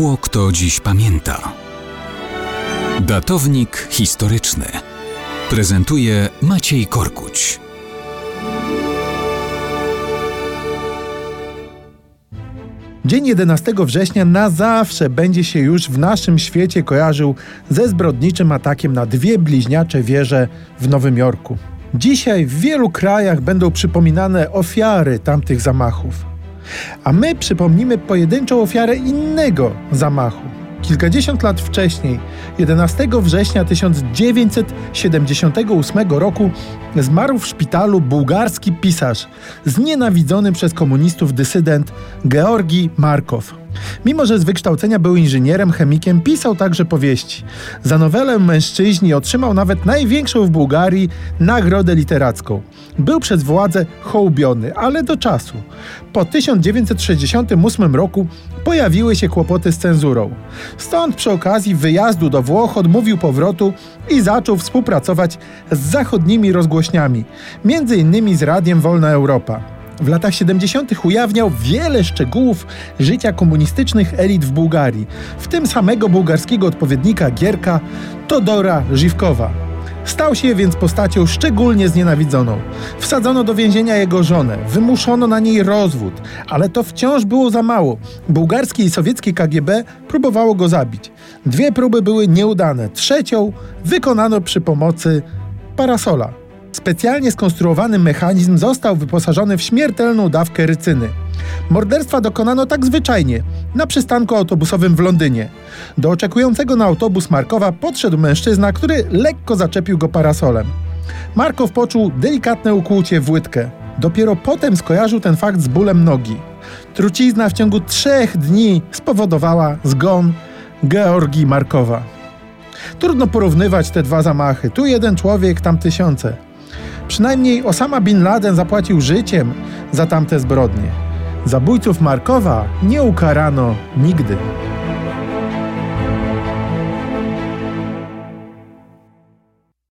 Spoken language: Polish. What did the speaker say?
Mało kto dziś pamięta. Datownik historyczny prezentuje Maciej Korkuć. Dzień 11 września na zawsze będzie się już w naszym świecie kojarzył ze zbrodniczym atakiem na dwie bliźniacze wieże w Nowym Jorku. Dzisiaj w wielu krajach będą przypominane ofiary tamtych zamachów. A my przypomnimy pojedynczą ofiarę innego zamachu. Kilkadziesiąt lat wcześniej, 11 września 1978 roku, zmarł w szpitalu bułgarski pisarz, znienawidzony przez komunistów dysydent Georgi Markow. Mimo, że z wykształcenia był inżynierem, chemikiem, pisał także powieści. Za nowelę Mężczyźni otrzymał nawet największą w Bułgarii nagrodę literacką. Był przez władzę hołbiony, ale do czasu. Po 1968 roku pojawiły się kłopoty z cenzurą. Stąd przy okazji wyjazdu do Włoch odmówił powrotu i zaczął współpracować z zachodnimi rozgłośniami, między innymi z Radiem Wolna Europa. W latach 70. ujawniał wiele szczegółów życia komunistycznych elit w Bułgarii, w tym samego bułgarskiego odpowiednika Gierka Todora Żywkowa. Stał się więc postacią szczególnie znienawidzoną. Wsadzono do więzienia jego żonę, wymuszono na niej rozwód, ale to wciąż było za mało. Bułgarskie i sowieckie KGB próbowało go zabić. Dwie próby były nieudane, trzecią wykonano przy pomocy parasola. Specjalnie skonstruowany mechanizm został wyposażony w śmiertelną dawkę rycyny. Morderstwa dokonano tak zwyczajnie, na przystanku autobusowym w Londynie. Do oczekującego na autobus Markowa podszedł mężczyzna, który lekko zaczepił go parasolem. Markow poczuł delikatne ukłucie w łydkę. Dopiero potem skojarzył ten fakt z bólem nogi. Trucizna w ciągu trzech dni spowodowała zgon Georgii Markowa. Trudno porównywać te dwa zamachy. Tu jeden człowiek, tam tysiące. Przynajmniej Osama Bin Laden zapłacił życiem za tamte zbrodnie. Zabójców Markowa nie ukarano nigdy.